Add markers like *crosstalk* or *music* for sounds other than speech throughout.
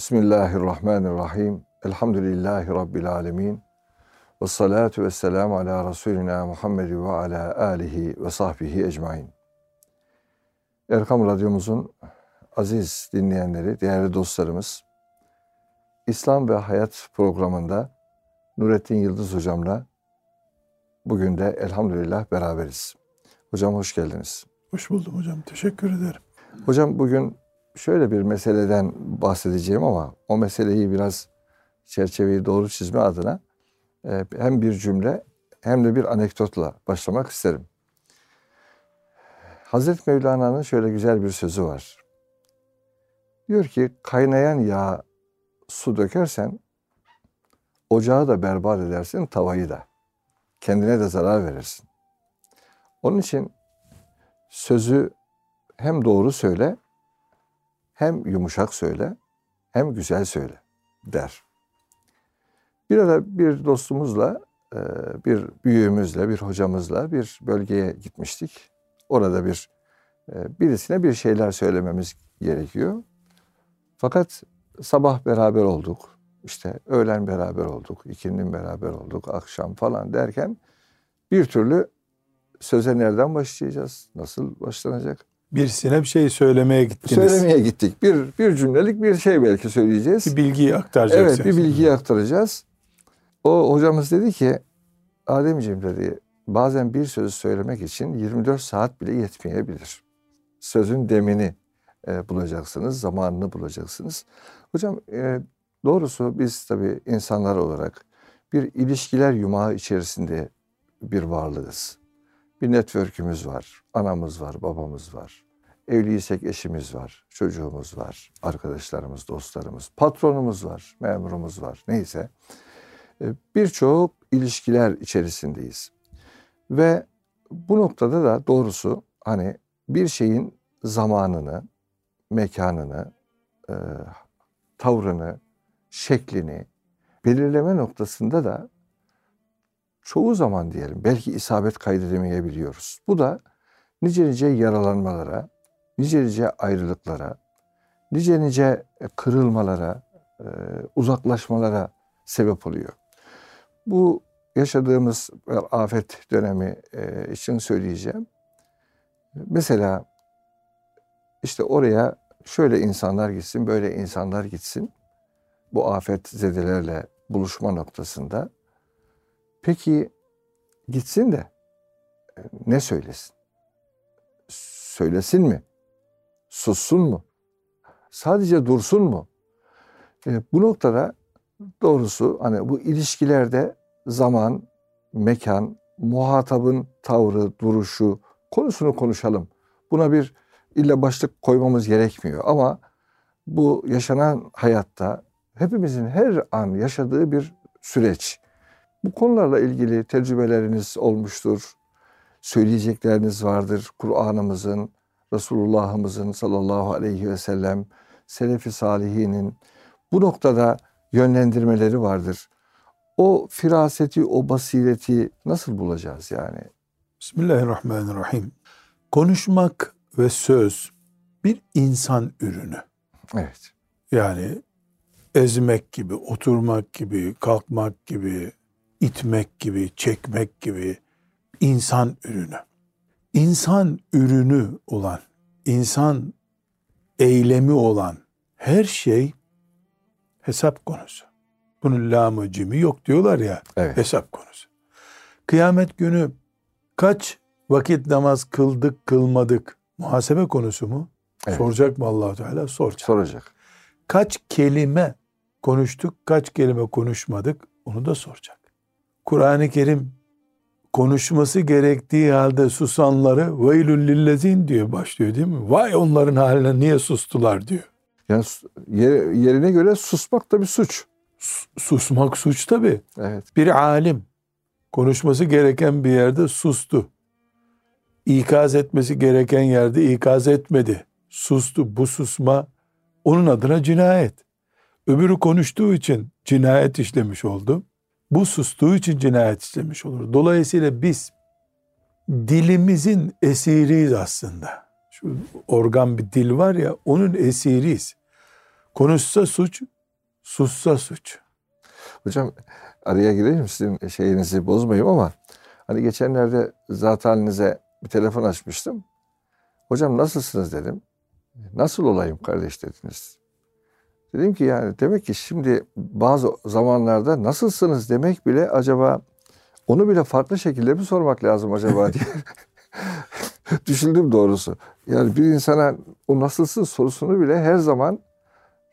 Bismillahirrahmanirrahim. Elhamdülillahi Rabbil alemin. Ve salatu ve selamu ala Resulina Muhammed ve ala alihi ve sahbihi ecmain. Erkam Radyomuzun aziz dinleyenleri, değerli dostlarımız, İslam ve Hayat programında Nurettin Yıldız hocamla bugün de elhamdülillah beraberiz. Hocam hoş geldiniz. Hoş buldum hocam. Teşekkür ederim. Hocam bugün şöyle bir meseleden bahsedeceğim ama o meseleyi biraz çerçeveyi doğru çizme adına e, hem bir cümle hem de bir anekdotla başlamak isterim. Hazreti Mevlana'nın şöyle güzel bir sözü var. Diyor ki kaynayan yağ su dökersen ocağı da berbat edersin, tavayı da. Kendine de zarar verirsin. Onun için sözü hem doğru söyle, hem yumuşak söyle, hem güzel söyle der. Bir ara bir dostumuzla, e, bir büyüğümüzle, bir hocamızla bir bölgeye gitmiştik. Orada bir e, birisine bir şeyler söylememiz gerekiyor. Fakat sabah beraber olduk. İşte öğlen beraber olduk, ikindin beraber olduk, akşam falan derken bir türlü söze nereden başlayacağız? Nasıl başlanacak? Birisine bir şey söylemeye gittiniz. Söylemeye gittik. Bir bir cümlelik bir şey belki söyleyeceğiz. Bir bilgiyi aktaracaksınız. Evet, bir bilgiyi aktaracağız. O hocamız dedi ki, Ademciğim dedi, bazen bir sözü söylemek için 24 saat bile yetmeyebilir. Sözün demini e, bulacaksınız, zamanını bulacaksınız. Hocam e, doğrusu biz tabii insanlar olarak bir ilişkiler yumağı içerisinde bir varlığız. Bir network'ümüz var, anamız var, babamız var. Evliysek eşimiz var, çocuğumuz var, arkadaşlarımız, dostlarımız, patronumuz var, memurumuz var, neyse. E, birçok ilişkiler içerisindeyiz. Ve bu noktada da doğrusu hani bir şeyin zamanını, mekanını, e, tavrını, şeklini belirleme noktasında da çoğu zaman diyelim belki isabet kaydedemeyebiliyoruz. Bu da nice nice yaralanmalara, nice nice ayrılıklara, nice nice kırılmalara, e, uzaklaşmalara sebep oluyor. Bu yaşadığımız afet dönemi e, için söyleyeceğim. Mesela işte oraya şöyle insanlar gitsin, böyle insanlar gitsin. Bu afet zedelerle buluşma noktasında. Peki gitsin de e, ne söylesin? Söylesin mi? Sussun mu? Sadece dursun mu? E, bu noktada doğrusu hani bu ilişkilerde zaman, mekan, muhatabın tavrı, duruşu konusunu konuşalım. Buna bir illa başlık koymamız gerekmiyor ama bu yaşanan hayatta hepimizin her an yaşadığı bir süreç. Bu konularla ilgili tecrübeleriniz olmuştur. Söyleyecekleriniz vardır. Kur'an'ımızın, Resulullah'ımızın sallallahu aleyhi ve sellem, Selefi Salihinin bu noktada yönlendirmeleri vardır. O firaseti, o basireti nasıl bulacağız yani? Bismillahirrahmanirrahim. Konuşmak ve söz bir insan ürünü. Evet. Yani ezmek gibi, oturmak gibi, kalkmak gibi, itmek gibi, çekmek gibi insan ürünü. İnsan ürünü olan, insan eylemi olan her şey hesap konusu. Bunun lamı cimi yok diyorlar ya Evet. hesap konusu. Kıyamet günü kaç vakit namaz kıldık kılmadık muhasebe konusu mu? Evet. Soracak mı allah Teala? Soracak. Soracak. Kaç kelime konuştuk, kaç kelime konuşmadık onu da soracak. Kur'an-ı Kerim konuşması gerektiği halde susanları veylül lillezin diyor başlıyor değil mi? Vay onların haline niye sustular diyor. Yani yerine göre susmak da bir suç. Sus- Susmak suç tabi. Evet. Bir alim konuşması gereken bir yerde sustu. İkaz etmesi gereken yerde ikaz etmedi. Sustu. Bu susma onun adına cinayet. Öbürü konuştuğu için cinayet işlemiş oldu. Bu sustuğu için cinayet işlemiş olur. Dolayısıyla biz dilimizin esiriyiz aslında. Şu organ bir dil var ya onun esiriyiz. Konuşsa suç, sussa suç. Hocam araya gireyim sizin şeyinizi bozmayayım ama hani geçenlerde zat halinize bir telefon açmıştım. Hocam nasılsınız dedim. Nasıl olayım kardeş dediniz. Dedim ki yani demek ki şimdi bazı zamanlarda nasılsınız demek bile acaba onu bile farklı şekilde mi sormak lazım acaba diye *laughs* düşündüm doğrusu. Yani bir insana o nasılsın sorusunu bile her zaman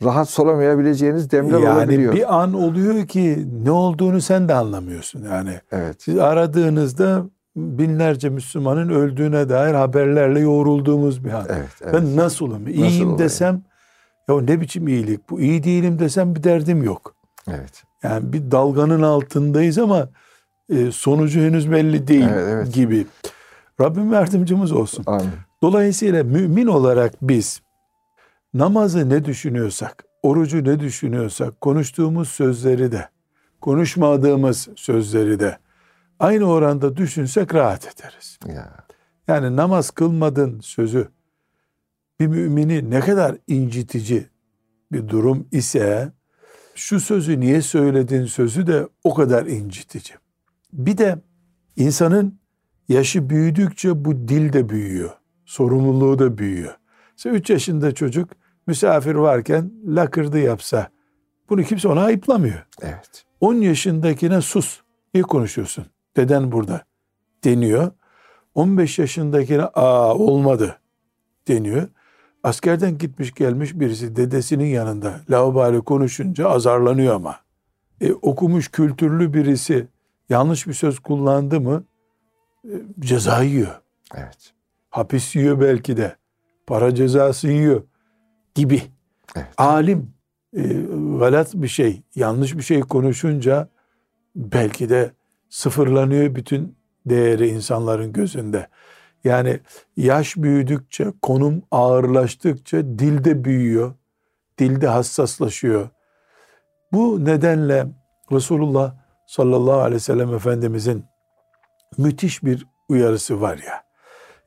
rahat soramayabileceğiniz demler yani olabiliyor. bir an oluyor ki ne olduğunu sen de anlamıyorsun. Yani Evet. siz aradığınızda binlerce Müslümanın öldüğüne dair haberlerle yoğrulduğumuz bir an. Evet, evet. Ben nasılım? İyiyim olayım? desem ya ne biçim iyilik bu? İyi değilim desem bir derdim yok. Evet. Yani bir dalganın altındayız ama e, sonucu henüz belli değil Evet, evet. gibi. Rabbim yardımcımız olsun. Amin. Dolayısıyla mümin olarak biz namazı ne düşünüyorsak, orucu ne düşünüyorsak, konuştuğumuz sözleri de, konuşmadığımız sözleri de aynı oranda düşünsek rahat ederiz. Ya. Yani namaz kılmadın sözü bir mümini ne kadar incitici bir durum ise şu sözü niye söyledin sözü de o kadar incitici. Bir de insanın yaşı büyüdükçe bu dil de büyüyor. Sorumluluğu da büyüyor. Mesela 3 yaşında çocuk misafir varken lakırdı yapsa bunu kimse ona ayıplamıyor. Evet. 10 yaşındakine sus. İyi konuşuyorsun. Deden burada deniyor. 15 yaşındakine aa olmadı deniyor. Askerden gitmiş gelmiş birisi dedesinin yanında laubali konuşunca azarlanıyor ama. E, okumuş kültürlü birisi yanlış bir söz kullandı mı e, ceza yiyor. Evet. Hapis yiyor belki de. Para cezası yiyor gibi. Evet. Alim e, galat bir şey, yanlış bir şey konuşunca belki de sıfırlanıyor bütün değeri insanların gözünde. Yani yaş büyüdükçe, konum ağırlaştıkça dilde büyüyor, dilde hassaslaşıyor. Bu nedenle Resulullah sallallahu aleyhi ve sellem Efendimizin müthiş bir uyarısı var ya.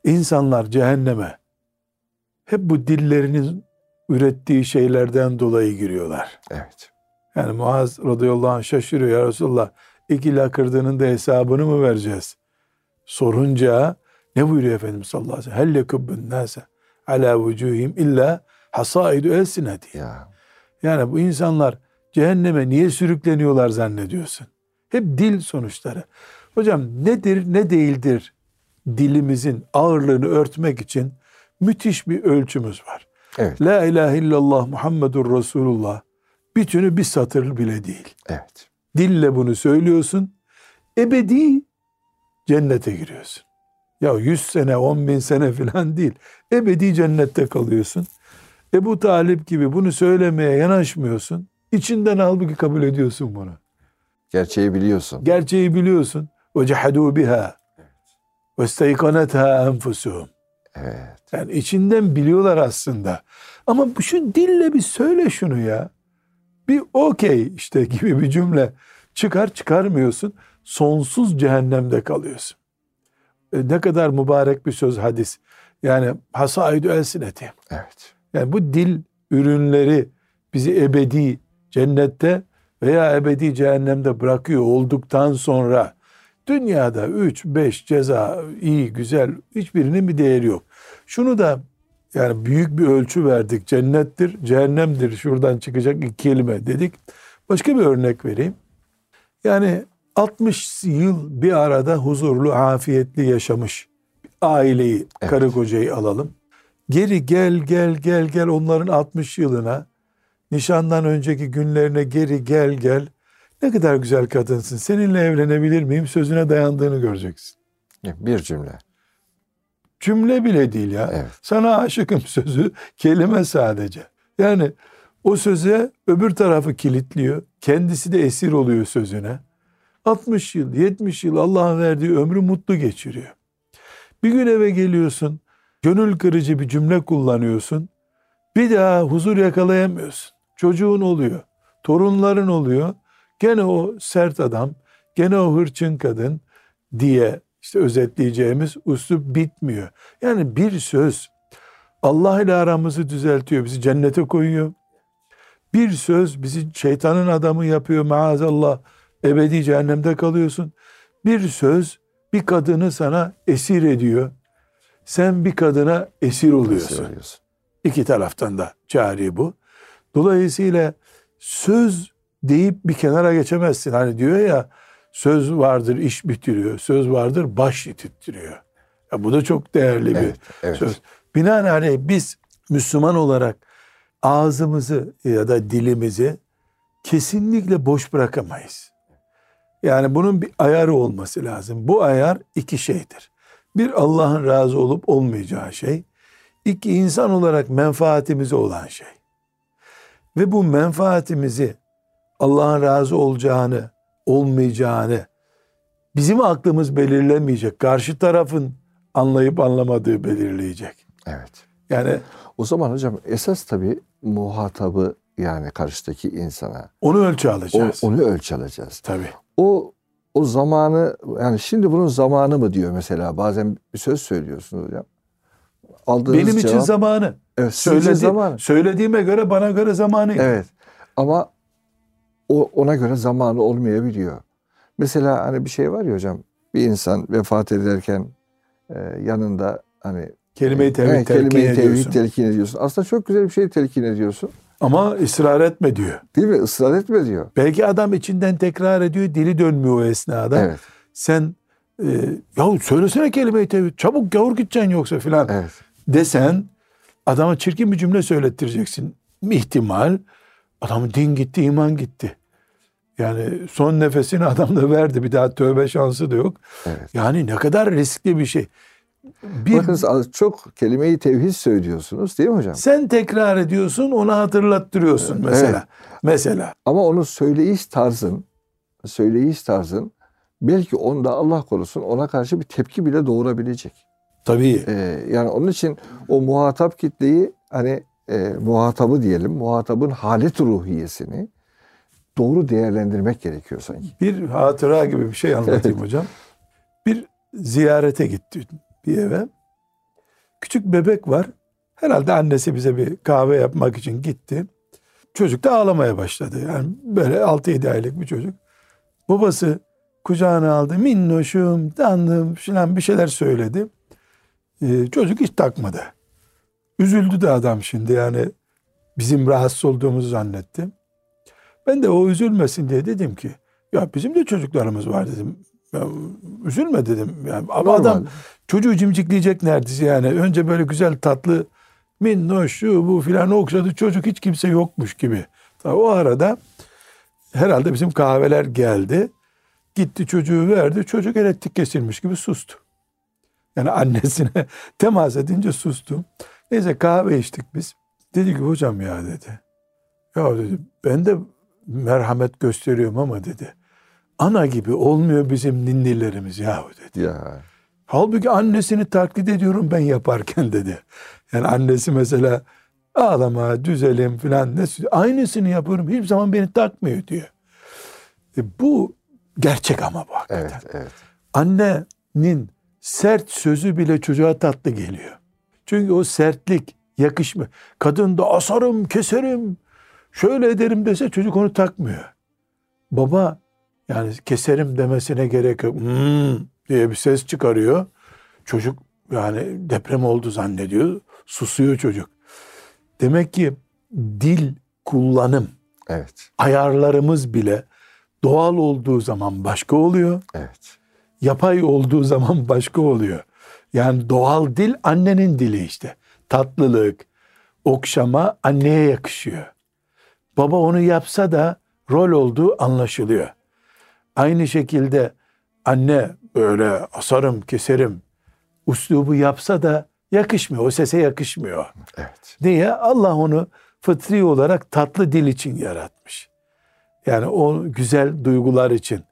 İnsanlar cehenneme hep bu dillerinin ürettiği şeylerden dolayı giriyorlar. Evet. Yani Muaz radıyallahu anh şaşırıyor ya Resulullah iki lakırdının da hesabını mı vereceğiz? Sorunca ne buyuruyor Efendimiz sallallahu aleyhi ve sellem? Helle kubbun nase ala vucuhim illa hasaidu elsineti. Ya. Yani bu insanlar cehenneme niye sürükleniyorlar zannediyorsun? Hep dil sonuçları. Hocam nedir ne değildir dilimizin ağırlığını örtmek için müthiş bir ölçümüz var. Evet. La ilahe illallah Muhammedur Resulullah bütünü bir satır bile değil. Evet. Dille bunu söylüyorsun. Ebedi cennete giriyorsun. Ya 100 sene 10 bin sene falan değil. Ebedi cennette kalıyorsun. Ebu Talip gibi bunu söylemeye yanaşmıyorsun. İçinden halbuki kabul ediyorsun bunu. Gerçeği biliyorsun. Gerçeği biliyorsun. Biha. Ve isteykanetha enfusuhum. Evet. Yani içinden biliyorlar aslında. Ama şu dille bir söyle şunu ya. Bir okey işte *laughs* gibi bir cümle çıkar çıkarmıyorsun. Sonsuz cehennemde kalıyorsun. E, ne kadar mübarek bir söz hadis. Yani hasaidu elsineti. Evet. Yani bu dil ürünleri bizi ebedi cennette veya ebedi cehennemde bırakıyor olduktan sonra dünyada 3 5 ceza iyi güzel hiçbirinin bir değeri yok. Şunu da yani büyük bir ölçü verdik. Cennettir, cehennemdir. Şuradan çıkacak iki kelime dedik. Başka bir örnek vereyim. Yani 60 yıl bir arada huzurlu, afiyetli yaşamış aileyi, Evet. karı kocayı alalım. Geri gel gel gel gel onların 60 yılına, nişandan önceki günlerine geri gel gel. Ne kadar güzel kadınsın. Seninle evlenebilir miyim? Sözüne dayandığını göreceksin. Bir cümle. Cümle bile değil ya. Evet. Sana aşıkım *laughs* sözü kelime sadece. Yani o söze öbür tarafı kilitliyor. Kendisi de esir oluyor sözüne. 60 yıl, 70 yıl Allah'ın verdiği ömrü mutlu geçiriyor. Bir gün eve geliyorsun, gönül kırıcı bir cümle kullanıyorsun. Bir daha huzur yakalayamıyorsun. Çocuğun oluyor, torunların oluyor. Gene o sert adam, gene o hırçın kadın diye işte özetleyeceğimiz üslup bitmiyor. Yani bir söz Allah ile aramızı düzeltiyor, bizi cennete koyuyor. Bir söz bizi şeytanın adamı yapıyor maazallah. Ebedi cehennemde kalıyorsun. Bir söz bir kadını sana esir ediyor. Sen bir kadına esir oluyorsun. İki taraftan da cari bu. Dolayısıyla söz deyip bir kenara geçemezsin. Hani diyor ya söz vardır iş bitiriyor. Söz vardır baş yitittiriyor. Ya bu da çok değerli bir Evet, evet. söz. Binaenaleyh biz Müslüman olarak ağzımızı ya da dilimizi kesinlikle boş bırakamayız. Yani bunun bir ayarı olması lazım. Bu ayar iki şeydir. Bir Allah'ın razı olup olmayacağı şey. İki insan olarak menfaatimize olan şey. Ve bu menfaatimizi Allah'ın razı olacağını, olmayacağını bizim aklımız belirlemeyecek. Karşı tarafın anlayıp anlamadığı belirleyecek. Evet. Yani O zaman hocam esas tabii muhatabı yani karşıdaki insana onu ölçü o, alacağız. onu ölçü alacağız. Tabii. O o zamanı yani şimdi bunun zamanı mı diyor mesela bazen bir söz söylüyorsun hocam. Aldığınız Benim için cevap, zamanı. evet, için Söyledi, zamanı. Söylediğime göre bana göre zamanı. Evet. Ama o ona göre zamanı olmayabiliyor. Mesela hani bir şey var ya hocam. Bir insan vefat ederken e, yanında hani Kelimeyi tevhid Evet, telkin kelimeyi tevhid telkin ediyorsun. Aslında çok güzel bir şey telkin ediyorsun. Ama ısrar etme diyor. Değil mi? Israr etme diyor. Belki adam içinden tekrar ediyor, dili dönmüyor o esnada. Evet. Sen e, yahu söylesene kelimeyi tevhid, çabuk gavur gideceksin yoksa filan Evet. desen adama çirkin bir cümle söylettireceksin. İhtimal adamın din gitti, iman gitti. Yani son nefesini *laughs* adam da verdi. Bir daha tövbe şansı da yok. Evet. Yani ne kadar riskli bir şey. Bir, Bakınız çok kelimeyi tevhid söylüyorsunuz değil mi hocam? sen tekrar ediyorsun, ona hatırlattırıyorsun mesela. Mesela. Ama onun söyleyiş tarzın, söyleyiş tarzın belki onda Allah korusun ona karşı bir tepki bile doğurabilecek. Tabii. Ee, yani onun için o muhatap kitleyi hani e, muhatabı diyelim, muhatabın halet ruhiyesini doğru değerlendirmek gerekiyor sanki. Bir hatıra gibi bir şey anlatayım Evet. hocam. Bir ziyarete gitti bir eve. Küçük bebek var. Herhalde annesi bize bir kahve yapmak için gitti. Çocuk da ağlamaya başladı. Yani böyle 6-7 aylık bir çocuk. Babası kucağına aldı. Minnoşum, tanrım filan bir şeyler söyledi. Ee, çocuk hiç takmadı. Üzüldü de adam şimdi yani bizim rahatsız olduğumuzu zannetti. Ben de o üzülmesin diye dedim ki ya bizim de çocuklarımız var dedim. Ya, üzülme dedim. Yani, ama Normal. adam çocuğu cimcikleyecek neredeyse yani. Önce böyle güzel tatlı minnoş şu bu filan okşadı. Çocuk hiç kimse yokmuş gibi. Tabii o arada herhalde bizim kahveler geldi. Gitti çocuğu verdi. Çocuk elektrik kesilmiş gibi sustu. Yani *laughs* annesine temas edince sustu. Neyse kahve içtik biz. Dedi ki hocam ya dedi. Ya dedi ben de merhamet gösteriyorum ama dedi. Ana gibi olmuyor bizim ninnilerimiz yahu dedi. Ya Halbuki annesini taklit ediyorum ben yaparken dedi. Yani annesi mesela ağlama, düzelim filan ne aynısını yapıyorum. Hiçbir zaman beni takmıyor diyor. E bu gerçek ama bu hakikaten. evet evet. Annenin sert sözü bile çocuğa tatlı geliyor. Çünkü o sertlik yakışmıyor. Kadın da asarım, keserim, şöyle ederim dese çocuk onu takmıyor. Baba yani keserim demesine gerek yok. "Hmm" diye bir ses çıkarıyor. Çocuk yani deprem oldu zannediyor. Susuyor çocuk. Demek ki dil kullanım Evet. ayarlarımız bile doğal olduğu zaman başka oluyor Evet. yapay olduğu zaman başka oluyor. Yani doğal dil annenin dili işte. Tatlılık, okşama anneye yakışıyor. Baba onu yapsa da rol olduğu anlaşılıyor. Aynı şekilde anne böyle asarım, keserim uslubu yapsa da yakışmıyor. O sese yakışmıyor. Evet. Niye? Allah onu fıtri olarak tatlı dil için yaratmış. Yani o güzel duygular için,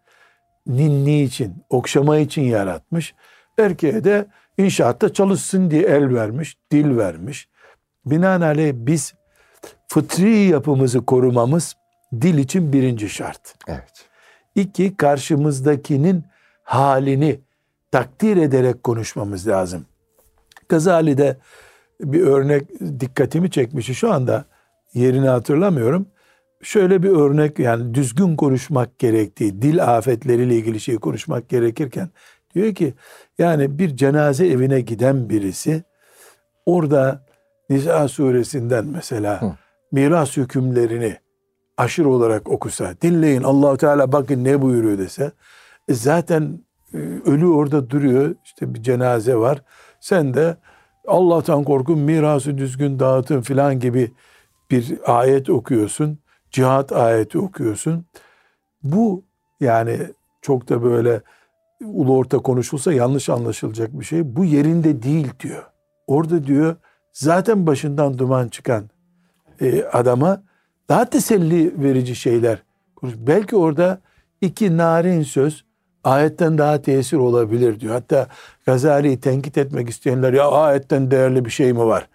ninni için, okşama için yaratmış. Erkeğe de inşaatta çalışsın diye el vermiş, dil vermiş. Binaenaleyh biz fıtri yapımızı korumamız dil için birinci şart. Evet. İki, karşımızdakinin halini takdir ederek konuşmamız lazım. Gazali'de bir örnek dikkatimi çekmişti. Şu anda yerini hatırlamıyorum. şöyle bir örnek yani düzgün konuşmak gerektiği, dil afetleriyle ilgili şey konuşmak gerekirken diyor ki yani bir cenaze evine giden birisi orada Nisa suresinden mesela Hı. miras hükümlerini aşırı olarak okusa, dinleyin Allahu Teala bakın ne buyuruyor dese, e zaten e, ölü orada duruyor, işte bir cenaze var. Sen de Allah'tan korkun, mirası düzgün dağıtın filan gibi bir ayet okuyorsun. Cihat ayeti okuyorsun. Bu yani çok da böyle ulu orta konuşulsa yanlış anlaşılacak bir şey. Bu yerinde değil diyor. Orada diyor zaten başından duman çıkan e, adama daha teselli verici şeyler konuş. Belki orada iki narin söz ayetten daha tesir olabilir diyor. Hatta Gazali'yi tenkit etmek isteyenler ya ayetten değerli bir şey mi var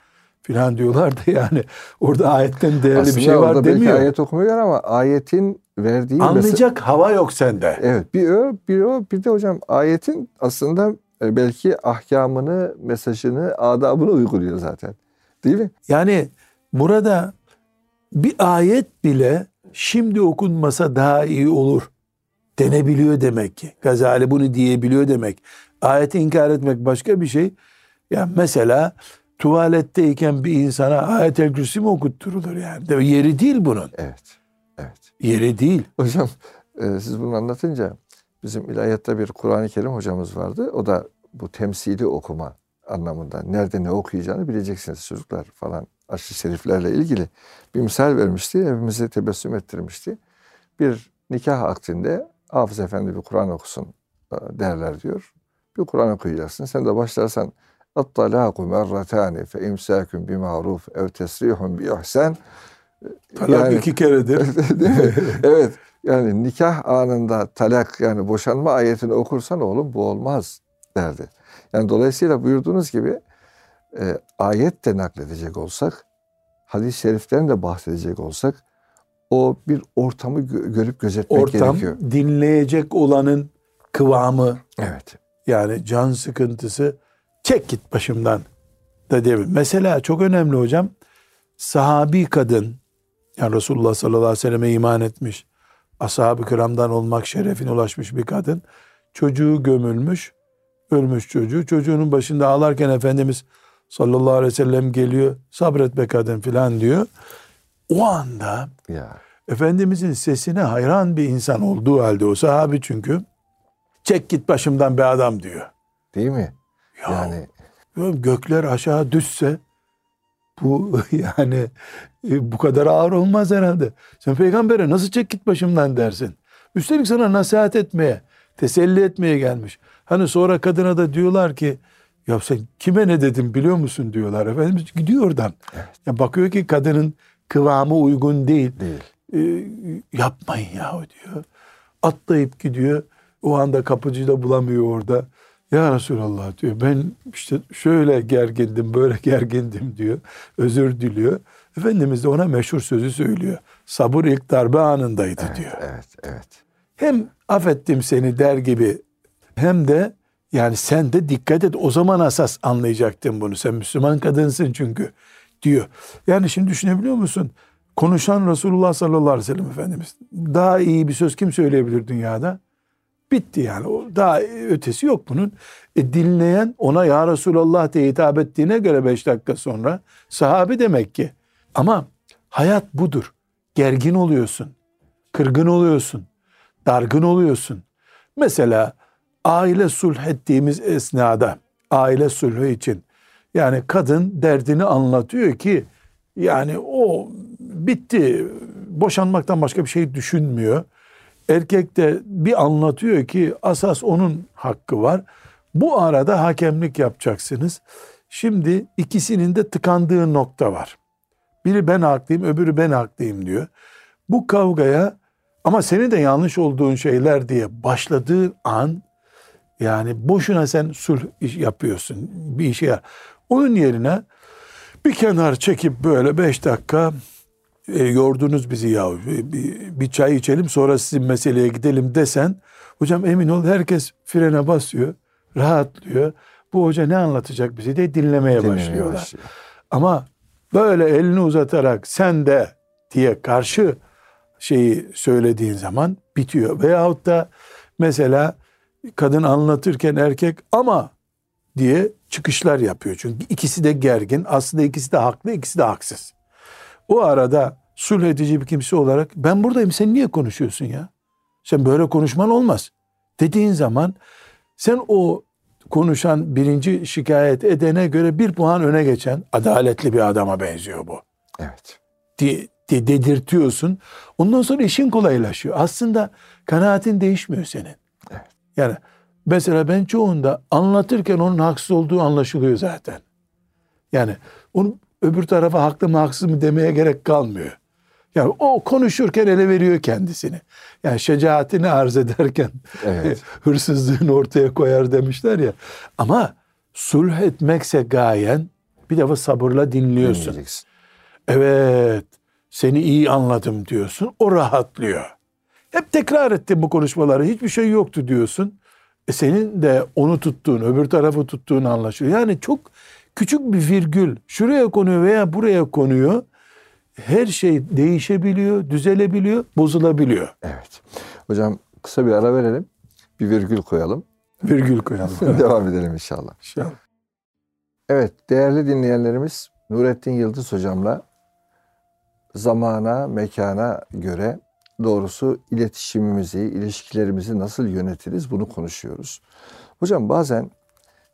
filan diyorlar da yani orada ayetten değerli Aslında bir şey orada var belki demiyor. ayet okumuyor ama ayetin verdiği Anlayacak hava yok sende. Evet bir o bir o bir de hocam ayetin aslında e, belki ahkamını, mesajını, adabını uyguluyor zaten. Değil mi? Yani burada bir ayet bile şimdi okunmasa daha iyi olur denebiliyor demek ki. Gazali bunu diyebiliyor demek. Ayeti inkar etmek başka bir şey. Ya mesela tuvaletteyken bir insana ayet-el kürsi mi okutturulur yani? De- Yeri değil bunun. Evet. Evet. Yeri değil. Hocam e, siz bunu anlatınca bizim ilahiyatta bir Kur'an-ı Kerim hocamız vardı. O da bu temsili okuma anlamında nerede ne okuyacağını bileceksiniz çocuklar falan aşırı şeriflerle ilgili bir misal vermişti. Hepimizi tebessüm ettirmişti. Bir nikah aktinde Hafız Efendi bir Kur'an okusun e, derler diyor. Bir Kur'an okuyacaksın. Sen de başlarsan اَطَّلَاقُ مَرَّتَانِ فَاِمْسَاكُمْ بِمَعْرُوفٍ اَوْ تَسْرِيحٌ بِإِحْسَانٍ Talak Yani- iki keredir. *laughs* Değil mi? *laughs* evet. Yani nikah anında talak yani boşanma ayetini okursan oğlum bu olmaz derdi. Yani dolayısıyla buyurduğunuz gibi e, ayet de nakledecek olsak, hadis-i şeriften de bahsedecek olsak o bir ortamı gö- görüp gözetmek Ortam gerekiyor. dinleyecek olanın kıvamı Evet. yani can sıkıntısı çek git başımdan da mi? Mesela çok önemli hocam sahabi kadın yani Resulullah sallallahu aleyhi ve selleme iman etmiş ashab-ı kiramdan olmak şerefine ulaşmış bir kadın çocuğu gömülmüş ölmüş çocuğu çocuğunun başında ağlarken Efendimiz sallallahu aleyhi ve sellem geliyor sabret be kadın filan diyor o anda Ya. Efendimizin sesine hayran bir insan olduğu halde o sahabi çünkü çek git başımdan be adam diyor. Değil mi? Ya, Yani gökler aşağı düşse bu *laughs* yani e, bu kadar ağır olmaz herhalde. Sen peygambere nasıl çek git başımdan dersin. Üstelik sana nasihat etmeye, teselli etmeye gelmiş. Hani sonra kadına da diyorlar ki ya sen kime ne dedin biliyor musun diyorlar. Efendimiz gidiyor oradan. Ya bakıyor ki kadının kıvamı uygun değil. değil. E, yapmayın yahu diyor. Atlayıp gidiyor. O anda kapıcıyı da bulamıyor orada. Ya Resulallah diyor ben işte şöyle gergindim böyle *laughs* gergindim diyor. Özür diliyor. Efendimiz de ona meşhur sözü söylüyor. Sabır ilk darbe anındaydı Evet, diyor. evet, evet. Hem affettim seni der gibi hem de yani sen de dikkat et o zaman asas anlayacaktın bunu. Sen Müslüman kadınsın çünkü diyor. Yani şimdi düşünebiliyor musun? Konuşan Resulullah sallallahu aleyhi ve sellem Efendimiz. Daha iyi bir söz kim söyleyebilir dünyada? Bitti yani. Daha ötesi yok bunun. E, dinleyen ona ya Resulallah diye hitap ettiğine göre beş dakika sonra sahabi demek ki. Ama hayat budur. Gergin oluyorsun. Kırgın oluyorsun. Dargın oluyorsun. Mesela aile sulh ettiğimiz esnada aile sulhü için yani kadın derdini anlatıyor ki yani o bitti boşanmaktan başka bir şey düşünmüyor. Erkek de bir anlatıyor ki asas onun hakkı var. Bu arada hakemlik yapacaksınız. Şimdi ikisinin de tıkandığı nokta var. Biri ben haklıyım, öbürü ben haklıyım diyor. Bu kavgaya ama senin de yanlış olduğun şeyler diye başladığın an yani boşuna sen sulh iş yapıyorsun bir işe. yar- Onun yerine bir kenar çekip böyle beş dakika e, yordunuz bizi ya bir, bir, bir çay içelim sonra sizin meseleye gidelim desen hocam emin ol herkes frene basıyor rahatlıyor. Bu hoca ne anlatacak bize de dinlemeye Dinlemeye başlıyorlar. başlıyor. Ama böyle elini uzatarak sen de diye karşı şeyi söylediğin zaman bitiyor. Veyahut da mesela kadın anlatırken erkek ama diye çıkışlar yapıyor. Çünkü ikisi de gergin. Aslında ikisi de haklı, ikisi de haksız. O arada sulh edici bir kimse olarak ben buradayım sen niye konuşuyorsun ya? Sen böyle konuşman olmaz. Dediğin zaman sen o konuşan birinci şikayet edene göre bir puan öne geçen adaletli bir adama benziyor bu. Evet. Di, di, dedirtiyorsun. Ondan sonra işin kolaylaşıyor. Aslında kanaatin değişmiyor senin. Evet. Yani mesela ben çoğunda anlatırken onun haksız olduğu anlaşılıyor zaten. Yani onu öbür tarafa haklı mı haksız mı demeye gerek kalmıyor. Yani o konuşurken ele veriyor kendisini. Yani şecaatini arz ederken Evet. *laughs* hırsızlığını ortaya koyar demişler ya. Ama sulh etmekse gayen bir defa sabırla dinliyorsun. Evet seni iyi anladım diyorsun. O rahatlıyor. Hep tekrar ettim bu konuşmaları. Hiçbir şey yoktu diyorsun. E senin de onu tuttuğun, öbür tarafı tuttuğun anlaşılıyor. Yani çok küçük bir virgül şuraya konuyor veya buraya konuyor. Her şey değişebiliyor, düzelebiliyor, bozulabiliyor. Evet. Hocam kısa bir ara verelim. Bir virgül koyalım. Virgül koyalım. *laughs* Devam edelim inşallah. İnşallah. Evet değerli dinleyenlerimiz Nurettin Yıldız hocamla zamana, mekana göre doğrusu iletişimimizi, ilişkilerimizi nasıl yönetiriz bunu konuşuyoruz. Hocam bazen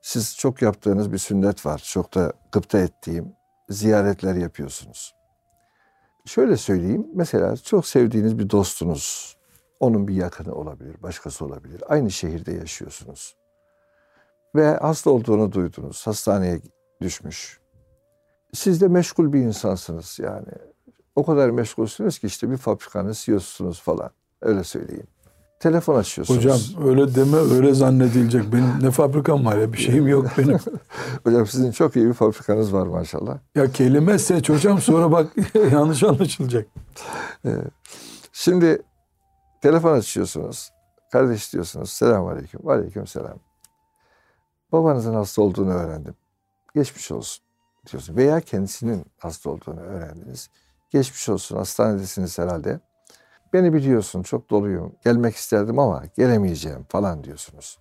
siz çok yaptığınız bir sünnet var. Çok da gıpta ettiğim ziyaretler yapıyorsunuz. Şöyle söyleyeyim. Mesela çok sevdiğiniz bir dostunuz, onun bir yakını olabilir, başkası olabilir. Aynı şehirde yaşıyorsunuz. Ve hasta olduğunu duydunuz. Hastaneye düşmüş. Siz de meşgul bir insansınız yani. O kadar meşgulsünüz ki işte bir fabrikanın CEO'sunuz falan. Öyle söyleyeyim. Telefon açıyorsunuz. Hocam öyle deme öyle zannedilecek. Benim ne fabrikam var ya bir şeyim yok benim. *laughs* Hocam sizin çok iyi bir fabrikanız var maşallah. Ya kelime seç hocam sonra bak *laughs* yanlış anlaşılacak. Şimdi telefon açıyorsunuz. Kardeş diyorsunuz. Selamun aleyküm. Aleyküm selam. Babanızın hasta olduğunu öğrendim. Geçmiş olsun diyorsun. Veya kendisinin hasta olduğunu öğrendiniz. Geçmiş olsun. Hastanedesiniz herhalde. Beni biliyorsun çok doluyum. Gelmek isterdim ama gelemeyeceğim falan diyorsunuz.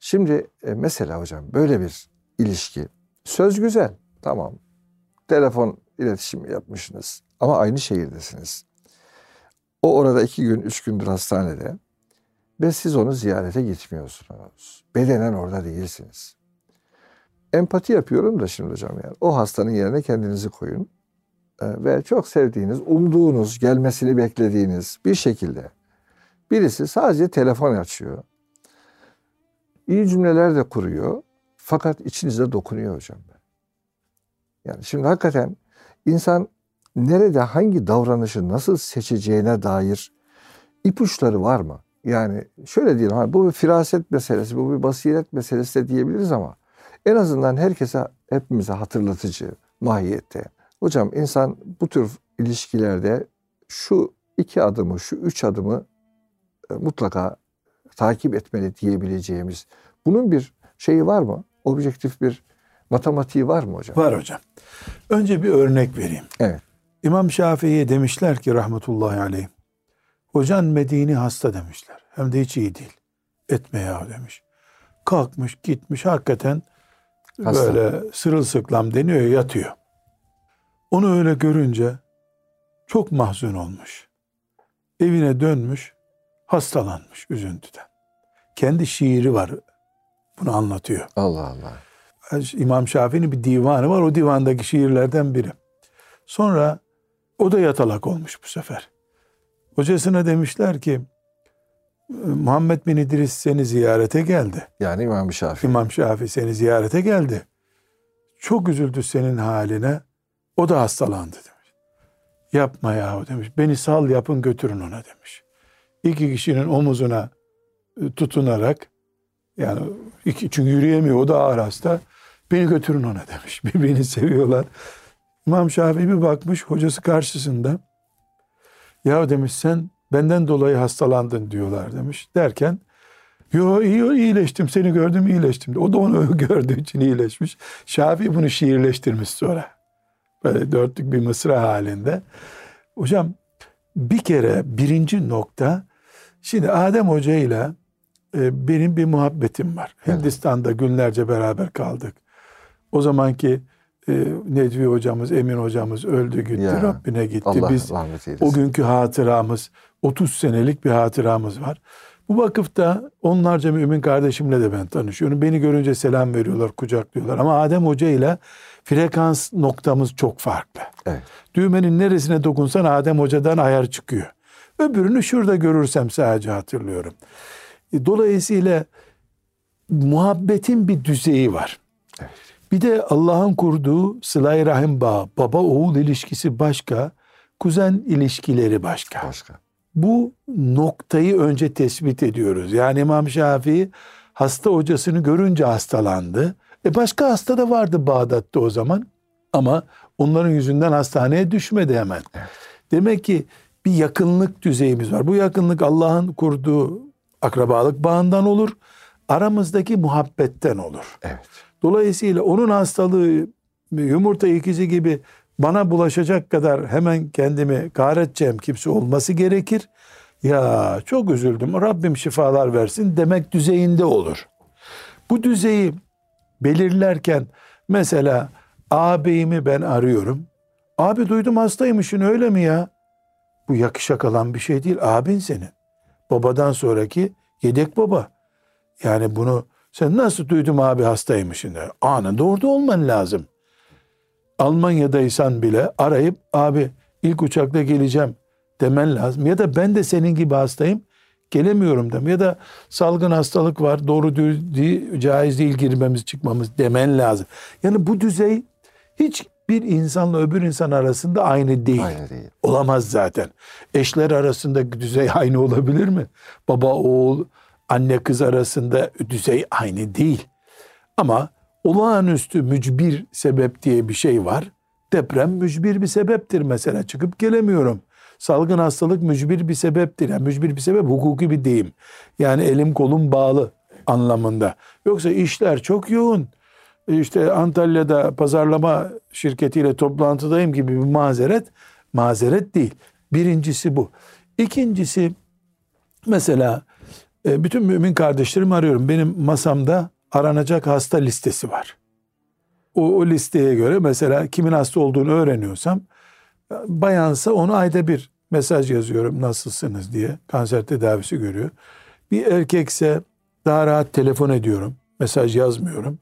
Şimdi e, mesela hocam böyle bir ilişki. Söz güzel. Tamam. Telefon iletişimi yapmışsınız. Ama aynı şehirdesiniz. O orada iki gün, üç gündür hastanede. Ve siz onu ziyarete gitmiyorsunuz. Bedenen orada değilsiniz. Empati yapıyorum da şimdi hocam yani. O hastanın yerine kendinizi koyun. Ee, Ve çok sevdiğiniz, umduğunuz, gelmesini beklediğiniz bir şekilde birisi sadece telefon açıyor. İyi cümleler de kuruyor. Fakat içinize dokunuyor hocam. Yani şimdi hakikaten insan nerede hangi davranışı nasıl seçeceğine dair ipuçları var mı? Yani şöyle diyelim hani bu bir firaset meselesi, bu bir basiret meselesi de diyebiliriz ama en azından herkese hepimize hatırlatıcı mahiyette. Hocam insan bu tür ilişkilerde şu iki adımı, şu üç adımı e, mutlaka takip etmeli diyebileceğimiz. Bunun bir şeyi var mı? Objektif bir matematiği var mı hocam? Var hocam. Önce bir örnek vereyim. Evet. İmam Şafii'ye demişler ki rahmetullahi aleyh. Hocan Medini hasta demişler. Hem de hiç iyi değil. Etme ya demiş. Kalkmış gitmiş hakikaten Hasta. böyle sırılsıklam deniyor ya, yatıyor. Onu öyle görünce çok mahzun olmuş. Evine dönmüş hastalanmış üzüntüden. Kendi şiiri var bunu anlatıyor. Allah Allah. İmam Şafii'nin bir divanı var. O divandaki şiirlerden biri. Sonra o da yatalak olmuş bu sefer. Hocasına demişler ki Muhammed bin İdris seni ziyarete geldi. Yani İmam Şafii. İmam Şafii seni ziyarete geldi. Çok üzüldü senin haline. O da hastalandı demiş. Yapma yahu demiş. Beni sal yapın götürün ona demiş. İki kişinin omuzuna e, tutunarak yani iki, çünkü yürüyemiyor o da ağır hasta. Beni götürün ona demiş. *laughs* Birbirini seviyorlar. İmam Şafii bir bakmış hocası karşısında. Ya demiş sen benden dolayı hastalandın diyorlar demiş. Derken yo iyi iyileştim seni gördüm iyileştim. O da onu *laughs* gördüğü için iyileşmiş. Şafii bunu şiirleştirmiş sonra. Böyle dörtlük bir mısra halinde. Hocam Bir kere birinci nokta, şimdi Adem Hoca ile e, benim bir muhabbetim var. Evet. Hindistan'da günlerce beraber kaldık. O zamanki e, Necvi hocamız, Emin hocamız öldü gitti, Ya, Rabbine gitti. Allah Biz o günkü hatıramız, 30 senelik bir hatıramız var. Bu vakıfta onlarca mümin kardeşimle de ben tanışıyorum. Beni görünce selam veriyorlar, kucaklıyorlar. Ama Adem Hoca ile frekans noktamız çok farklı. Evet. Düğmenin neresine dokunsan Adem Hoca'dan ayar çıkıyor. Öbürünü şurada görürsem sadece hatırlıyorum. E, Dolayısıyla muhabbetin bir düzeyi var. Evet. Bir de Allah'ın kurduğu sıla-i rahim bağı, baba oğul ilişkisi başka, kuzen ilişkileri başka. Başka. Bu noktayı önce tespit ediyoruz. Yani İmam Şafii hasta hocasını görünce hastalandı. E başka hasta da vardı Bağdat'ta o zaman. Ama onların yüzünden hastaneye düşmedi hemen. Demek ki bir yakınlık düzeyimiz var. Bu yakınlık Allah'ın kurduğu akrabalık bağından olur. Aramızdaki muhabbetten olur. Evet. Dolayısıyla onun hastalığı yumurta ikizi gibi bana bulaşacak kadar hemen kendimi kahredeceğim kimse olması gerekir. Ya çok üzüldüm Rabbim şifalar versin demek düzeyinde olur. Bu düzeyi belirlerken mesela ağabeyimi ben arıyorum. Abi duydum hastaymışsın öyle mi ya? Bu yakışa kalan bir şey değil. Abin senin. Babadan sonraki yedek baba. Yani bunu sen nasıl duydum abi hastaymışsın. Anında orada olman lazım. Almanya'daysan bile arayıp abi ilk uçakla geleceğim demen lazım. Ya da ben de senin gibi hastayım gelemiyorum dem. Ya da salgın hastalık var doğru değil, caiz değil girmemiz çıkmamız demen lazım. Yani bu düzey hiç bir insanla öbür insan arasında aynı değil. Aynı değil. Olamaz zaten. Eşler arasında düzey *laughs* aynı olabilir mi? Baba oğul, anne kız arasında düzey aynı değil. Ama olağanüstü mücbir sebep diye bir şey var. Deprem mücbir bir sebeptir mesela. Çıkıp gelemiyorum. Salgın hastalık mücbir bir sebeptir. Yani mücbir bir sebep hukuki bir deyim. Yani elim kolum bağlı anlamında. Yoksa işler çok yoğun. İşte Antalya'da pazarlama şirketiyle toplantıdayım gibi bir mazeret mazeret değil. Birincisi bu. İkincisi mesela e, bütün mümin kardeşlerimi arıyorum. Benim masamda aranacak hasta listesi var. O, o listeye göre mesela kimin hasta olduğunu öğreniyorsam bayansa onu ayda bir mesaj yazıyorum nasılsınız diye kanser tedavisi görüyor. Bir erkekse daha rahat telefon ediyorum. Mesaj yazmıyorum.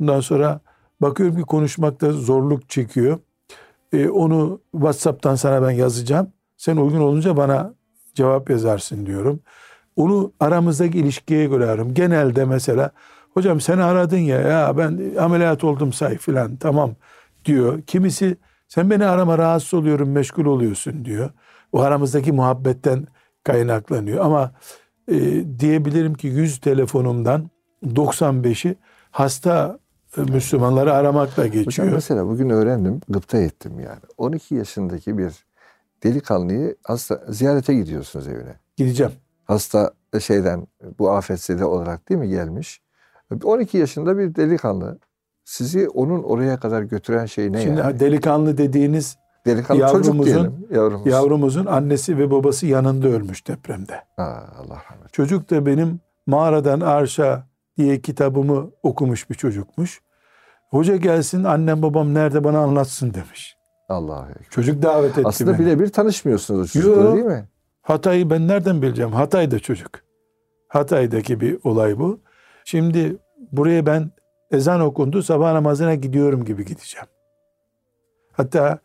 Bundan sonra bakıyorum ki konuşmakta zorluk çekiyor. Ee, onu WhatsApp'tan sana ben yazacağım. Sen uygun olunca bana cevap yazarsın diyorum. Onu aramızdaki ilişkiye göre arıyorum. Genelde mesela hocam sen aradın ya ya ben ameliyat oldum say filan tamam diyor. Kimisi sen beni arama rahatsız oluyorum meşgul oluyorsun diyor. O aramızdaki muhabbetten kaynaklanıyor. Ama e, diyebilirim ki 100 telefonumdan 95'i hasta e, Müslümanları aramakla geçiyor. Hocam mesela bugün öğrendim, gıpta ettim yani. 12 yaşındaki bir delikanlıyı hasta ziyarete gidiyorsunuz evine. Gideceğim. Hasta şeyden bu afetzede olarak değil mi gelmiş? 12 yaşında bir delikanlı. Sizi onun oraya kadar götüren şey ne Şimdi yani? delikanlı dediğiniz Delikanlı çocuk yavrumuzun- diyelim. Yavrumuz. yavrumuzun annesi ve babası yanında ölmüş depremde. Ha, Allah rahmet. Çocuk da benim Mağaradan Arşa diye kitabımı okumuş bir çocukmuş. Hoca gelsin annem babam nerede bana anlatsın demiş. Allah. Çocuk davet etti Aslında beni. birebir tanışmıyorsunuz o çocukla değil mi? Hatay'ı ben nereden bileceğim? Hatay'da çocuk. Hatay'daki bir olay bu. Şimdi buraya ben ezan okundu sabah namazına gidiyorum gibi gideceğim. Hatta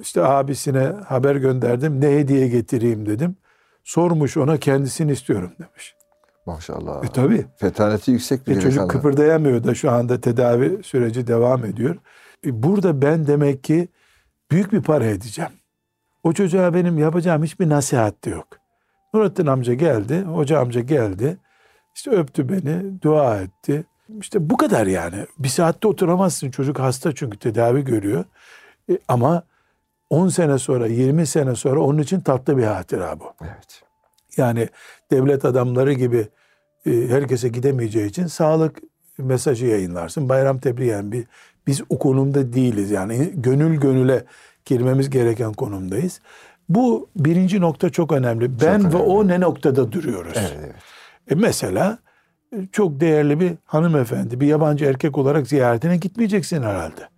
işte abisine haber gönderdim. Ne hediye getireyim dedim. Sormuş ona kendisini istiyorum demiş. Maşallah. E tabi. Fetaneti yüksek bir E çocuk delikanlı. kıpırdayamıyor da şu anda tedavi süreci devam ediyor. E burada ben demek ki büyük bir para edeceğim. O çocuğa benim yapacağım hiçbir nasihat de yok. Nurattin amca geldi, hoca amca geldi. İşte öptü beni, dua etti. İşte bu kadar yani. Bir saatte oturamazsın. Çocuk hasta çünkü tedavi görüyor. E, ama 10 sene sonra, 20 sene sonra onun için tatlı bir hatıra bu. Evet. Yani devlet adamları gibi e, herkese gidemeyeceği için sağlık mesajı yayınlarsın. Bayram tebriğen bir biz o konumda değiliz. Yani gönül gönüle girmemiz gereken konumdayız. Bu birinci nokta çok önemli. Ben önemli. ve o ne noktada duruyoruz? Evet, evet. E mesela çok değerli bir hanımefendi, bir yabancı erkek olarak ziyaretine gitmeyeceksin herhalde.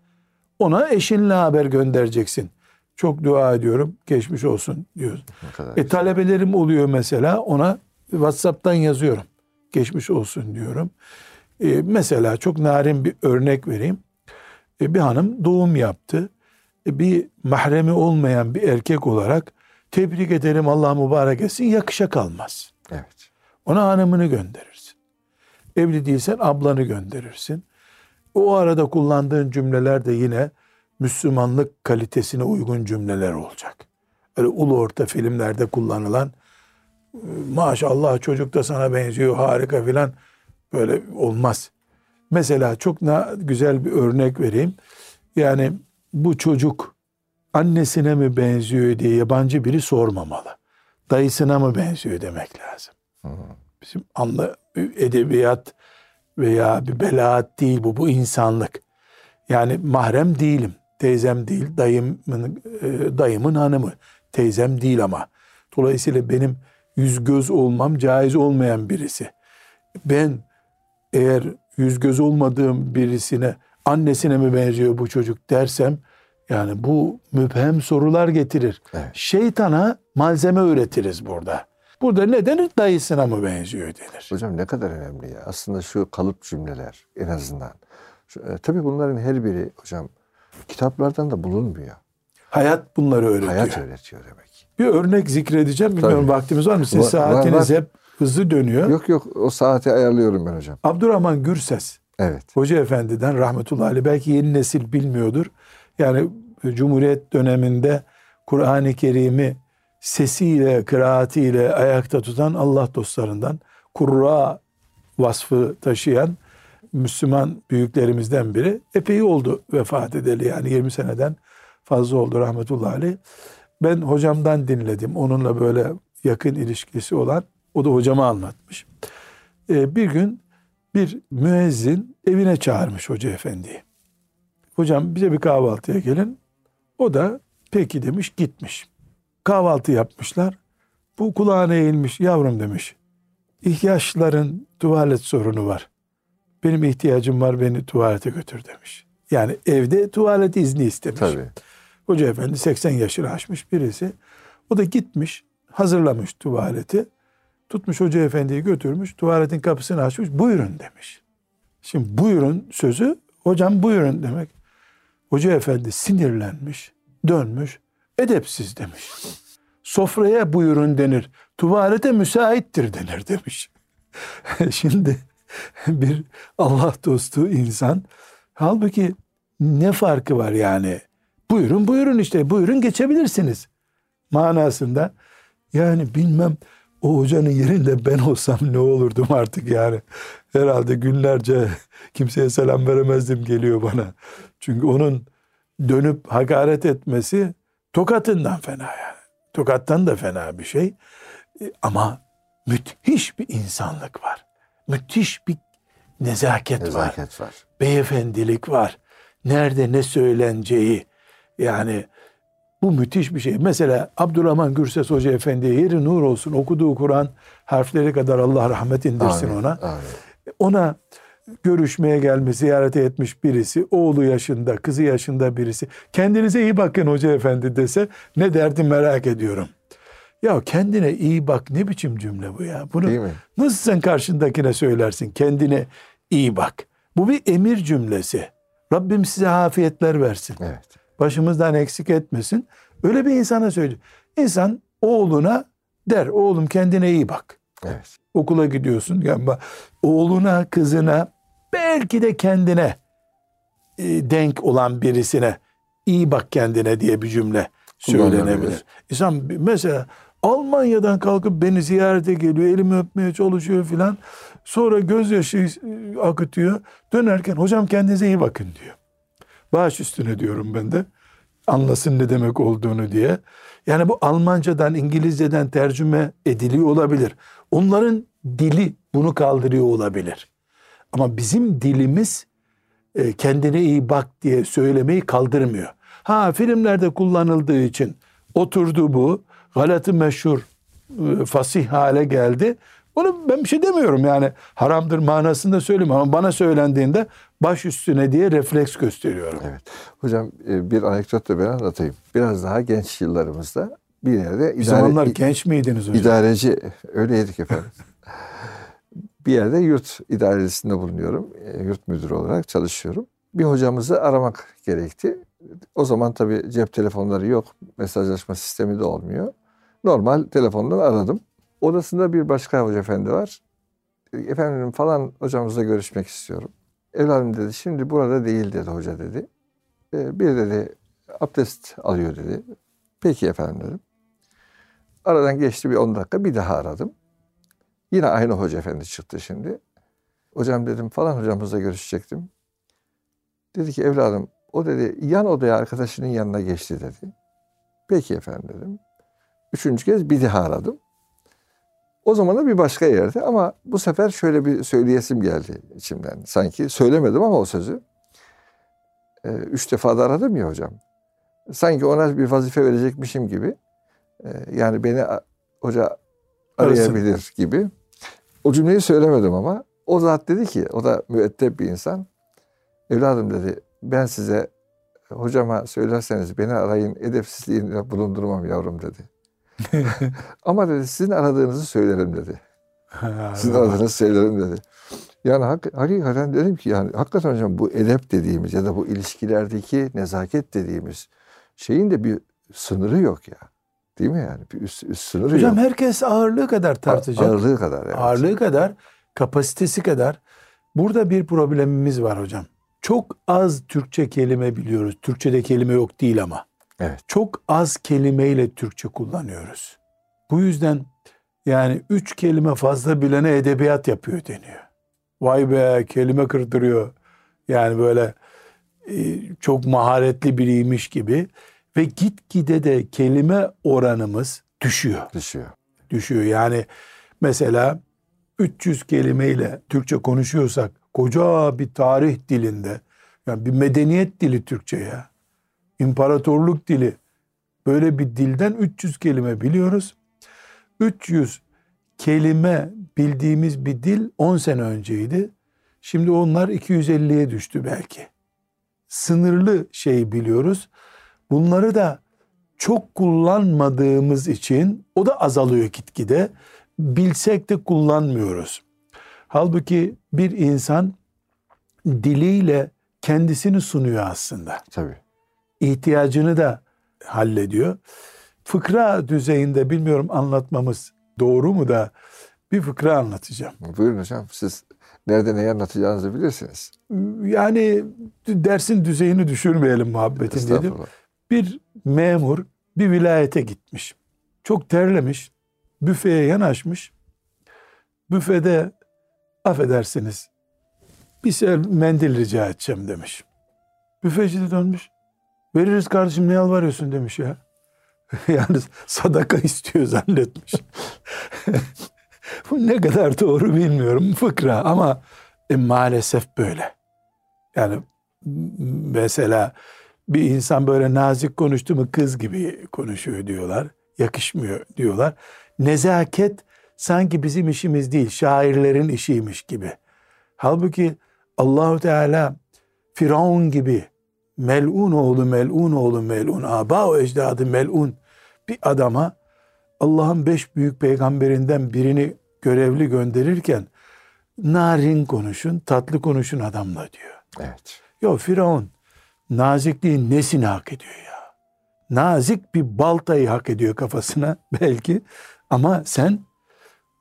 Ona eşinle haber göndereceksin. Çok dua ediyorum, geçmiş olsun diyoruz. E talebelerim oluyor mesela ona WhatsApp'tan yazıyorum. Geçmiş olsun diyorum. E, mesela çok narin bir örnek vereyim. E, bir hanım doğum yaptı. E, bir mahremi olmayan bir erkek olarak tebrik ederim Allah mübarek etsin yakışa kalmaz. Evet. Ona hanımını gönderirsin. Evli değilsen ablanı gönderirsin. O arada kullandığın cümleler de yine Müslümanlık kalitesine uygun cümleler olacak. Öyle ulu orta filmlerde kullanılan "Ee, maşallah çocuk da sana benziyor harika filan böyle olmaz. Mesela çok na- güzel bir örnek vereyim. Yani bu çocuk annesine mi benziyor diye yabancı biri sormamalı. Dayısına mı benziyor demek lazım. Bizim anla edebiyat veya bir belaat değil bu. Bu insanlık. Yani mahrem değilim. Teyzem değil, dayımın, e, dayımın hanımı. Teyzem değil ama. Dolayısıyla benim yüz göz olmam caiz olmayan birisi. Ben eğer yüz göz olmadığım birisine annesine mi benziyor bu çocuk dersem yani bu müphem sorular getirir. Evet. Şeytana malzeme üretiriz burada. Burada ne denir? Dayısına mı benziyor denir. Hocam ne kadar önemli ya. Aslında şu kalıp cümleler en azından. Şu, e, tabii bunların her biri hocam kitaplardan da bulunmuyor. Hayat bunları öğretiyor. Hayat öğretiyor demek. Bir örnek zikredeceğim. Bilmiyorum Tabii. vaktimiz var mı? Sizin Var- saatiniz var, var. hep hızlı dönüyor. Yok yok o saati ayarlıyorum ben hocam. Abdurrahman Gürses Evet. Hoca Efendi'den rahmetullahi aleyh belki yeni nesil bilmiyordur. Yani Cumhuriyet döneminde Kur'an-ı Kerim'i sesiyle, kıraatiyle ayakta tutan Allah dostlarından kurra vasfı taşıyan Müslüman büyüklerimizden biri. Epey oldu vefat edeli yani 20 seneden fazla oldu rahmetullahi aleyh. Ben hocamdan dinledim. Onunla böyle yakın ilişkisi olan. O da hocama anlatmış. Ee, bir gün bir müezzin evine çağırmış hoca efendiyi. Hocam bize bir kahvaltıya gelin. O da peki demiş gitmiş. Kahvaltı yapmışlar. Bu kulağına eğilmiş yavrum demiş. İhtiyaçların tuvalet sorunu var. Benim ihtiyacım var beni tuvalete götür demiş. Yani evde tuvalet izni istemiş. Tabii. Hoca efendi 80 yaşını aşmış birisi. O da gitmiş, hazırlamış tuvaleti. Tutmuş hoca efendiyi götürmüş, tuvaletin kapısını açmış. Buyurun demiş. Şimdi buyurun sözü, hocam buyurun demek. Hoca efendi sinirlenmiş, dönmüş, edepsiz demiş. Sofraya buyurun denir, tuvalete müsaittir denir demiş. *laughs* Şimdi bir Allah dostu insan, halbuki ne farkı var yani? Buyurun buyurun işte buyurun geçebilirsiniz manasında. Yani bilmem o hocanın yerinde ben olsam ne olurdum artık yani. Herhalde günlerce kimseye selam veremezdim geliyor bana. Çünkü onun dönüp hakaret etmesi tokatından fena yani. Tokattan da fena bir şey. E, Ama müthiş bir insanlık var. Müthiş bir nezaket, var Nezaket var. beyefendilik var. Nerede ne söyleneceği yani bu müthiş bir şey. Mesela Abdurrahman Gürses Hoca Efendi'ye yeri nur olsun okuduğu Kur'an harfleri kadar Allah rahmet indirsin Amin, ona. amin. Ona görüşmeye gelmiş, ziyarete etmiş birisi, oğlu yaşında, kızı yaşında birisi. Kendinize iyi bakın Hoca Efendi dese ne derdi merak ediyorum. Ya kendine iyi bak ne biçim cümle bu ya? Bunu nasıl sen karşındakine söylersin? Kendine iyi bak. Bu bir emir cümlesi. Rabbim size afiyetler versin. Evet. Başımızdan eksik etmesin. Öyle bir insana söyle. İnsan oğluna der oğlum kendine iyi bak. Evet. Okula gidiyorsun. Yani ba- oğluna, kızına, belki de kendine e, denk olan birisine iyi bak kendine diye bir cümle söylenebilir. İnsan mesela Almanya'dan kalkıp beni ziyarete geliyor, elimi öpmeye çalışıyor filan. Sonra gözyaşı e, akıtıyor. Dönerken hocam kendinize iyi bakın diyor. Baş üstüne diyorum ben de. Anlasın ne demek olduğunu diye. Yani bu Almancadan, İngilizceden tercüme ediliyor olabilir. Onların dili bunu kaldırıyor olabilir. Ama bizim dilimiz e, kendine iyi bak diye söylemeyi kaldırmıyor. Ha filmlerde kullanıldığı için Oturdu bu. Galatı meşhur e, fasih hale geldi. Onu ben bir şey demiyorum yani haramdır manasında söylemiyorum ama bana söylendiğinde baş üstüne diye refleks gösteriyorum. Evet. Hocam e, bir anekdot da ben anlatayım. Biraz daha genç yıllarımızda bir yerde Bir zamanlar genç miydiniz hocam? idareci öyleydik efendim. *laughs* bir yerde yurt idaresinde bulunuyorum. E, Yurt müdürü olarak çalışıyorum. Bir hocamızı aramak gerekti. O zaman tabii cep telefonları yok. Mesajlaşma sistemi de olmuyor. Normal telefondan aradım. Odasında bir başka hoca efendi var. Efendim falan hocamızla görüşmek istiyorum. Evladım dedi şimdi burada değil dedi hoca dedi. E, bir dedi abdest alıyor dedi. Peki efendim dedim. Aradan geçti bir 10 dakika bir daha aradım. Yine aynı hoca efendi çıktı şimdi. Hocam dedim falan hocamızla görüşecektim. Dedi ki evladım o dedi yan odaya arkadaşının yanına geçti dedi. Peki efendim dedim. Üçüncü kez bir daha aradım. O zaman da bir başka yerde ama bu sefer şöyle bir söyleyesim geldi içimden. Sanki söylemedim ama o sözü. Ee, üç defa da aradım ya hocam. Sanki ona bir vazife verecekmişim gibi. Ee, yani beni hoca arayabilir gibi. O cümleyi söylemedim ama o zat dedi ki, o da müeddep bir insan. Evladım dedi, ben size hocama söylerseniz beni arayın, edepsizliğinde bulundurmam yavrum dedi. *laughs* ama dedi sizin aradığınızı söylerim dedi. Sizin aradığınızı söylerim dedi. Yani hak, hakikaten dedim ki yani hakikaten hocam bu edep dediğimiz ya da bu ilişkilerdeki nezaket dediğimiz şeyin de bir sınırı yok ya. Değil mi yani? Bir üst, üst sınırı Hocam yok. herkes ağırlığı kadar tartacak. Ağırlığı kadar. Evet. Ağırlığı kadar, kapasitesi kadar. Burada bir problemimiz var hocam. Çok az Türkçe kelime biliyoruz. Türkçede kelime yok değil ama. Evet. Çok az kelimeyle Türkçe kullanıyoruz. Bu yüzden yani üç kelime fazla bilene edebiyat yapıyor deniyor. Vay be kelime kırdırıyor. Yani böyle e, çok maharetli biriymiş gibi. Ve gitgide de kelime oranımız düşüyor Düşüyor. düşüyor. Yani mesela 300 kelimeyle Türkçe konuşuyorsak koca bir tarih dilinde yani bir medeniyet dili Türkçe ya. İmparatorluk dili. Böyle bir dilden 300 kelime biliyoruz. 300 kelime bildiğimiz bir dil 10 sene önceydi. Şimdi onlar 250'ye düştü belki. Sınırlı şey biliyoruz. Bunları da çok kullanmadığımız için o da azalıyor gitgide. Bilsek de kullanmıyoruz. Halbuki bir insan diliyle kendisini sunuyor aslında. Tabii. İhtiyacını da hallediyor. Fıkra düzeyinde bilmiyorum anlatmamız doğru mu da bir fıkra anlatacağım. Buyurun hocam. Siz nerede neyi anlatacağınızı bilirsiniz. Yani dersin düzeyini düşürmeyelim muhabbetin dedim. Bir memur bir vilayete gitmiş. Çok terlemiş. Büfeye yanaşmış. Büfede affedersiniz bir sel mendil rica edeceğim demiş. Büfeci de dönmüş. Veririz kardeşim ne yalvarıyorsun demiş ya. *laughs* yani sadaka istiyor zannetmiş. *laughs* Bu ne kadar doğru bilmiyorum fıkra ama e, maalesef böyle. Yani mesela bir insan böyle nazik konuştu mu kız gibi konuşuyor diyorlar. Yakışmıyor diyorlar. Nezaket sanki bizim işimiz değil, şairlerin işiymiş gibi. Halbuki Allahu Teala Firavun gibi melun oğlu melun oğlu melun aba o ecdadı melun bir adama Allah'ın beş büyük peygamberinden birini görevli gönderirken narin konuşun, tatlı konuşun adamla diyor. Evet. Ya Firavun nazikliğin nesini hak ediyor ya? Nazik bir baltayı hak ediyor kafasına *laughs* belki ama sen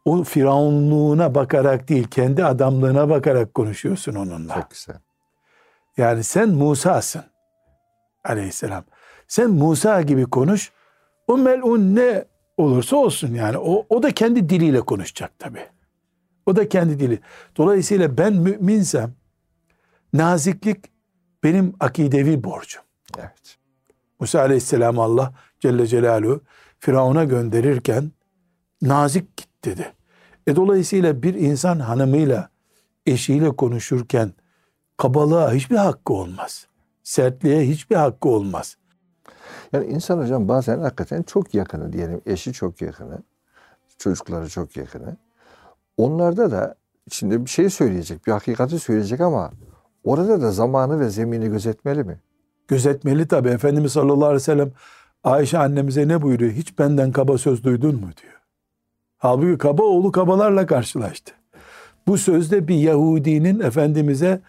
o firavunluğuna bakarak değil kendi adamlığına bakarak konuşuyorsun onunla. Çok güzel. Yani sen Musa'sın aleyhisselam. Sen Musa gibi konuş. O melun ne olursa olsun yani. O, o da kendi diliyle konuşacak tabii. O da kendi dili. Dolayısıyla ben müminsem naziklik benim akidevi borcum. Evet. Musa aleyhisselam Allah Celle Celaluhu Firavun'a gönderirken nazik git dedi. E dolayısıyla bir insan hanımıyla eşiyle konuşurken kabalığa hiçbir hakkı olmaz. Sertliğe hiçbir hakkı olmaz. Yani insan hocam bazen hakikaten çok yakını diyelim. Eşi çok yakını. Çocukları çok yakını. Onlarda da şimdi bir şey söyleyecek, bir hakikati söyleyecek ama orada da zamanı ve zemini gözetmeli mi? Gözetmeli tabii. Efendimiz sallallahu aleyhi ve sellem Ayşe annemize ne buyuruyor? Hiç benden kaba söz duydun mu diyor. Halbuki kaba oğlu kabalarla karşılaştı. Bu sözde bir Yahudinin Efendimiz'e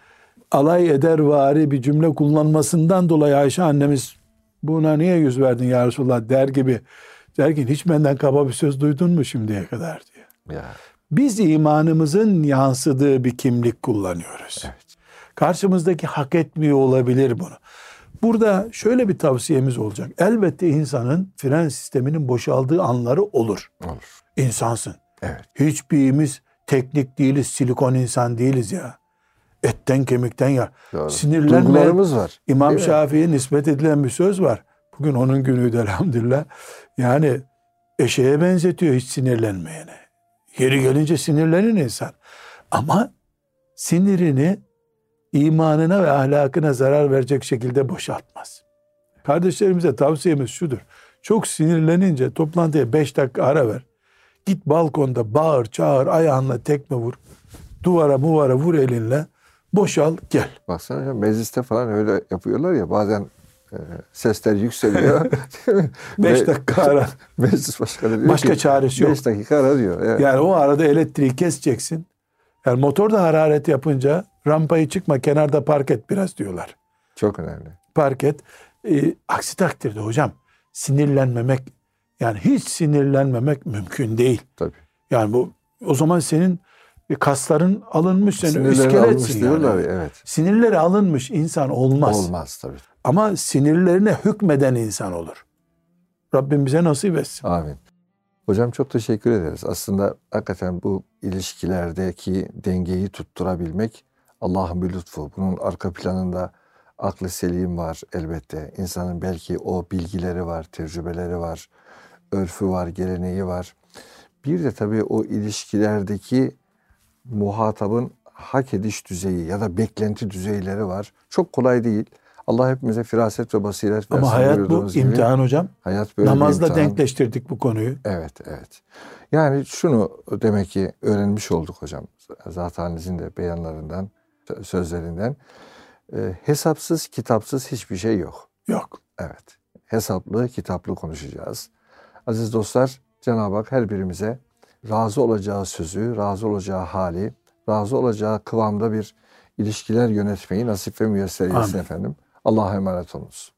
alay eder vari bir cümle kullanmasından dolayı Ayşe annemiz buna niye yüz verdin ya Resulallah der gibi derken hiç benden kaba bir söz duydun mu şimdiye kadar diyor. Ya. Biz imanımızın yansıdığı bir kimlik kullanıyoruz. Evet. Karşımızdaki hak etmiyor olabilir bunu. Burada şöyle bir tavsiyemiz olacak. Elbette insanın fren sisteminin boşaldığı anları olur. Olur. İnsansın. Evet. Hiçbirimiz teknik değiliz, silikon insan değiliz ya. Etten kemikten ya. Doğru. Sinirlenme. Duygularımız var. İmam? Şafii'ye nispet edilen bir söz var. Bugün onun günüydü elhamdülillah. Yani eşeğe benzetiyor hiç sinirlenmeyene. Yeri gelince sinirlenir insan. Ama sinirini imanına ve ahlakına zarar verecek şekilde boşaltmaz. Kardeşlerimize tavsiyemiz şudur. Çok sinirlenince toplantıya beş dakika ara ver. Git balkonda bağır, çağır, ayağınla tekme vur. Duvara muvara vur elinle. Boşal, gel. Baksana hocam mecliste falan öyle yapıyorlar ya bazen e, sesler yükseliyor. *laughs* Beş dakika ara. *laughs* Meclis başkanı diyor Başka ki, çaresi yok. Beş dakika ara diyor. Evet. Yani o arada elektriği keseceksin. Yani motor da hararet yapınca rampayı çıkma kenarda park et biraz diyorlar. Çok önemli. Park et. Ee, aksi takdirde hocam sinirlenmemek yani hiç sinirlenmemek mümkün değil. Tabii. Yani bu o zaman senin kasların alınmış senin Sinirlerini almış iskeletsin diyorlar yani. ya evet. Sinirleri alınmış insan olmaz. Olmaz tabii. Ama sinirlerine hükmeden insan olur. Rabbim bize nasip etsin. Amin. Hocam çok teşekkür ederiz. Aslında hakikaten bu ilişkilerdeki dengeyi tutturabilmek Allah'ın bir lütfu. Bunun arka planında aklı selim var elbette. İnsanın belki o bilgileri var, tecrübeleri var, örfü var, geleneği var. Bir de tabii o ilişkilerdeki muhatabın hak ediş düzeyi ya da beklenti düzeyleri var. Çok kolay değil. Allah hepimize firaset ve basiret versin. Ama hayat bu gibi. imtihan hocam. Hayat böyle Namazla imtihan. denkleştirdik bu konuyu. Evet, evet. Yani şunu demek ki öğrenmiş olduk hocam. Zat halinizin de beyanlarından, sözlerinden. Ee, hesapsız, kitapsız hiçbir şey yok. Yok. Evet. Hesaplı, kitaplı konuşacağız. Aziz dostlar, Cenab-ı Hak her birimize razı olacağı sözü, razı olacağı hali, razı olacağı kıvamda bir ilişkiler yönetmeyi nasip ve müyesser Amin. efendim. Allah'a emanet olunuz.